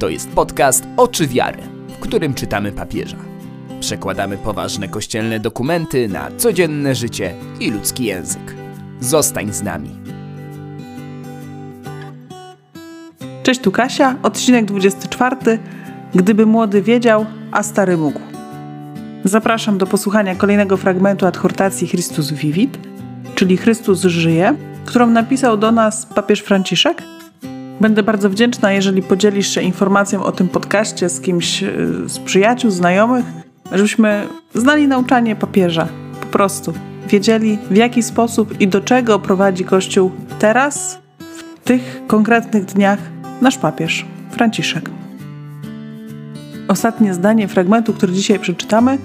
To jest podcast Oczy Wiary, w którym czytamy papieża. Przekładamy poważne kościelne dokumenty na codzienne życie i ludzki język. Zostań z nami. Cześć, tu Kasia, odcinek 24. Gdyby młody wiedział, a stary mógł. Zapraszam do posłuchania kolejnego fragmentu adhortacji Christus Vivit, czyli Chrystus żyje, którą napisał do nas papież Franciszek Będę bardzo wdzięczna, jeżeli podzielisz się informacją o tym podcaście z kimś e, z przyjaciół, znajomych, żebyśmy znali nauczanie papieża. Po prostu wiedzieli, w jaki sposób i do czego prowadzi Kościół teraz, w tych konkretnych dniach, nasz papież, Franciszek. Ostatnie zdanie fragmentu, który dzisiaj przeczytamy,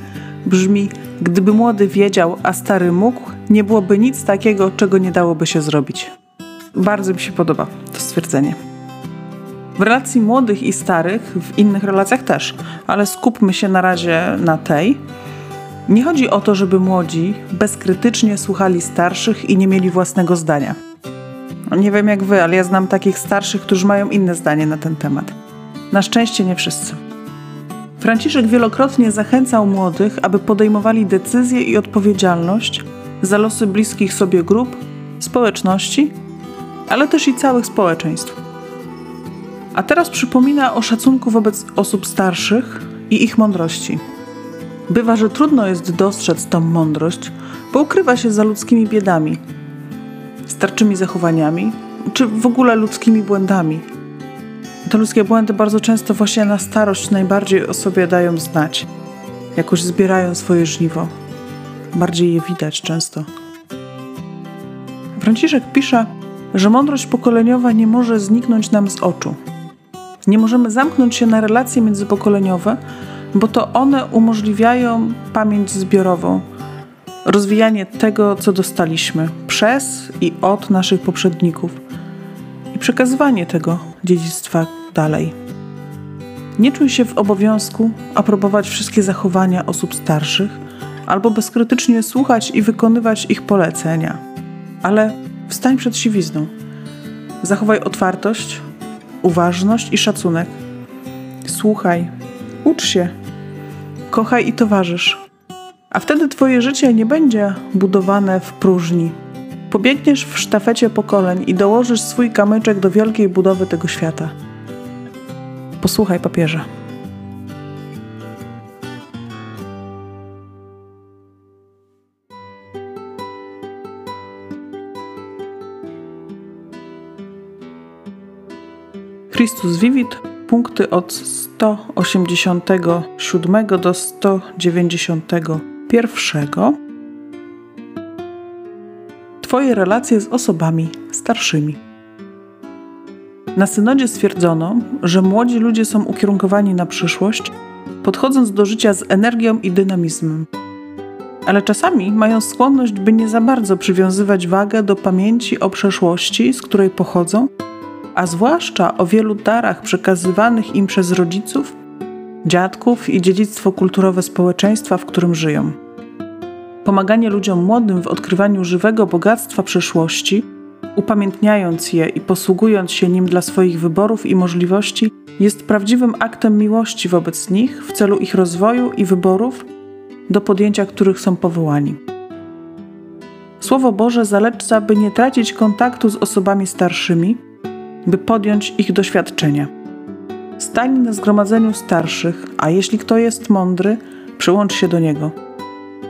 brzmi: Gdyby młody wiedział, a stary mógł, nie byłoby nic takiego, czego nie dałoby się zrobić. Bardzo mi się podoba stwierdzenie. W relacji młodych i starych, w innych relacjach też, ale skupmy się na razie na tej. Nie chodzi o to, żeby młodzi bezkrytycznie słuchali starszych i nie mieli własnego zdania. Nie wiem jak wy, ale ja znam takich starszych, którzy mają inne zdanie na ten temat. Na szczęście nie wszyscy. Franciszek wielokrotnie zachęcał młodych, aby podejmowali decyzje i odpowiedzialność za losy bliskich sobie grup, społeczności ale też i całych społeczeństw. A teraz przypomina o szacunku wobec osób starszych i ich mądrości. Bywa, że trudno jest dostrzec tą mądrość, bo ukrywa się za ludzkimi biedami, starczymi zachowaniami, czy w ogóle ludzkimi błędami. Te ludzkie błędy bardzo często właśnie na starość najbardziej o sobie dają znać. Jakoś zbierają swoje żniwo. Bardziej je widać często. Franciszek pisze, że mądrość pokoleniowa nie może zniknąć nam z oczu. Nie możemy zamknąć się na relacje międzypokoleniowe, bo to one umożliwiają pamięć zbiorową, rozwijanie tego, co dostaliśmy przez i od naszych poprzedników i przekazywanie tego dziedzictwa dalej. Nie czuj się w obowiązku aprobować wszystkie zachowania osób starszych albo bezkrytycznie słuchać i wykonywać ich polecenia, ale Wstań przed siwizną. Zachowaj otwartość, uważność i szacunek. Słuchaj, ucz się, kochaj i towarzysz. A wtedy Twoje życie nie będzie budowane w próżni. Pobiegniesz w sztafecie pokoleń i dołożysz swój kamyczek do wielkiej budowy tego świata. Posłuchaj papieża. Christus Vivit, punkty od 187 do 191. Twoje relacje z osobami starszymi. Na synodzie stwierdzono, że młodzi ludzie są ukierunkowani na przyszłość, podchodząc do życia z energią i dynamizmem. Ale czasami mają skłonność, by nie za bardzo przywiązywać wagę do pamięci o przeszłości, z której pochodzą a zwłaszcza o wielu darach przekazywanych im przez rodziców, dziadków i dziedzictwo kulturowe społeczeństwa, w którym żyją. Pomaganie ludziom młodym w odkrywaniu żywego bogactwa przeszłości, upamiętniając je i posługując się nim dla swoich wyborów i możliwości, jest prawdziwym aktem miłości wobec nich w celu ich rozwoju i wyborów, do podjęcia których są powołani. Słowo Boże zaleca, by nie tracić kontaktu z osobami starszymi, by podjąć ich doświadczenia. Stań na zgromadzeniu starszych, a jeśli kto jest mądry, przyłącz się do niego.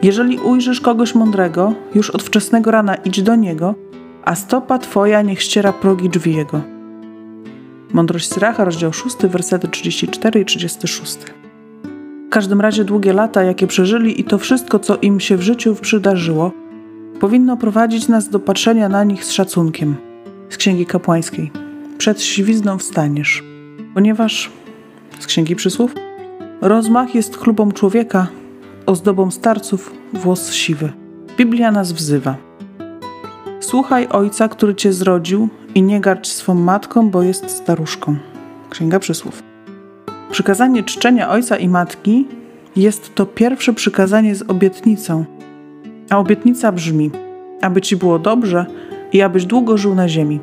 Jeżeli ujrzysz kogoś mądrego, już od wczesnego rana idź do niego, a stopa twoja niech ściera progi drzwi jego. Mądrość Syracha, rozdział 6, wersety 34 i 36. W każdym razie długie lata, jakie przeżyli i to wszystko, co im się w życiu przydarzyło, powinno prowadzić nas do patrzenia na nich z szacunkiem. Z Księgi Kapłańskiej przed siwizną wstaniesz. Ponieważ, z Księgi Przysłów, rozmach jest chlubą człowieka, ozdobą starców włos siwy. Biblia nas wzywa. Słuchaj ojca, który cię zrodził i nie garć swą matką, bo jest staruszką. Księga Przysłów. Przykazanie czczenia ojca i matki jest to pierwsze przykazanie z obietnicą, a obietnica brzmi, aby ci było dobrze i abyś długo żył na ziemi.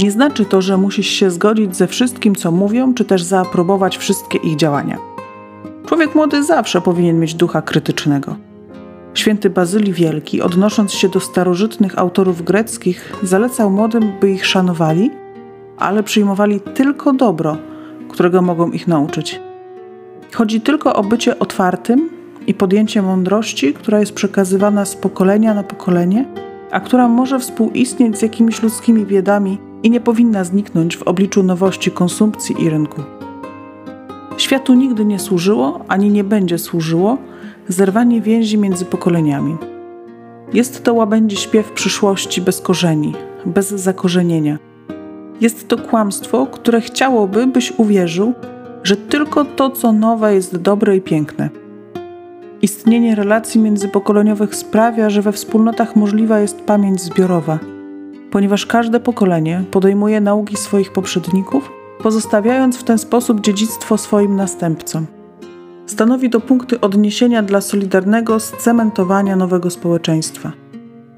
Nie znaczy to, że musisz się zgodzić ze wszystkim, co mówią, czy też zaaprobować wszystkie ich działania. Człowiek młody zawsze powinien mieć ducha krytycznego. Święty Bazylii Wielki, odnosząc się do starożytnych autorów greckich, zalecał młodym, by ich szanowali, ale przyjmowali tylko dobro, którego mogą ich nauczyć. Chodzi tylko o bycie otwartym i podjęcie mądrości, która jest przekazywana z pokolenia na pokolenie, a która może współistnieć z jakimiś ludzkimi biedami i nie powinna zniknąć w obliczu nowości konsumpcji i rynku. Światu nigdy nie służyło ani nie będzie służyło zerwanie więzi między pokoleniami. Jest to łabędzi śpiew przyszłości bez korzeni, bez zakorzenienia. Jest to kłamstwo, które chciałoby, byś uwierzył, że tylko to, co nowe, jest dobre i piękne. Istnienie relacji międzypokoleniowych sprawia, że we wspólnotach możliwa jest pamięć zbiorowa, ponieważ każde pokolenie podejmuje nauki swoich poprzedników, pozostawiając w ten sposób dziedzictwo swoim następcom. Stanowi to punkty odniesienia dla solidarnego scementowania nowego społeczeństwa.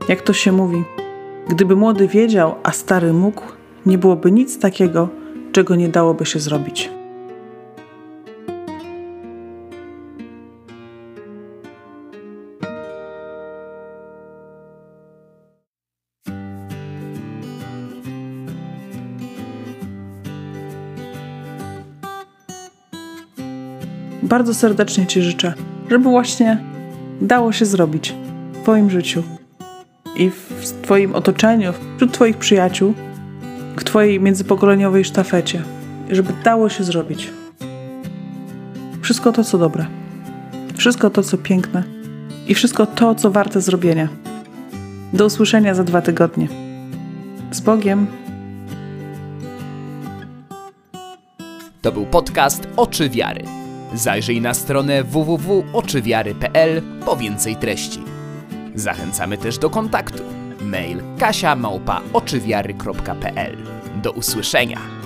Jak to się mówi, gdyby młody wiedział, a stary mógł, nie byłoby nic takiego, czego nie dałoby się zrobić. Bardzo serdecznie Ci życzę, żeby właśnie dało się zrobić w Twoim życiu i w Twoim otoczeniu, wśród Twoich przyjaciół, w Twojej międzypokoleniowej sztafecie, żeby dało się zrobić. Wszystko to, co dobre, wszystko to, co piękne i wszystko to, co warte zrobienia. Do usłyszenia za dwa tygodnie. Z Bogiem. To był podcast Oczy Wiary. Zajrzyj na stronę www.oczywiary.pl po więcej treści. Zachęcamy też do kontaktu. Mail kasia małpa Do usłyszenia!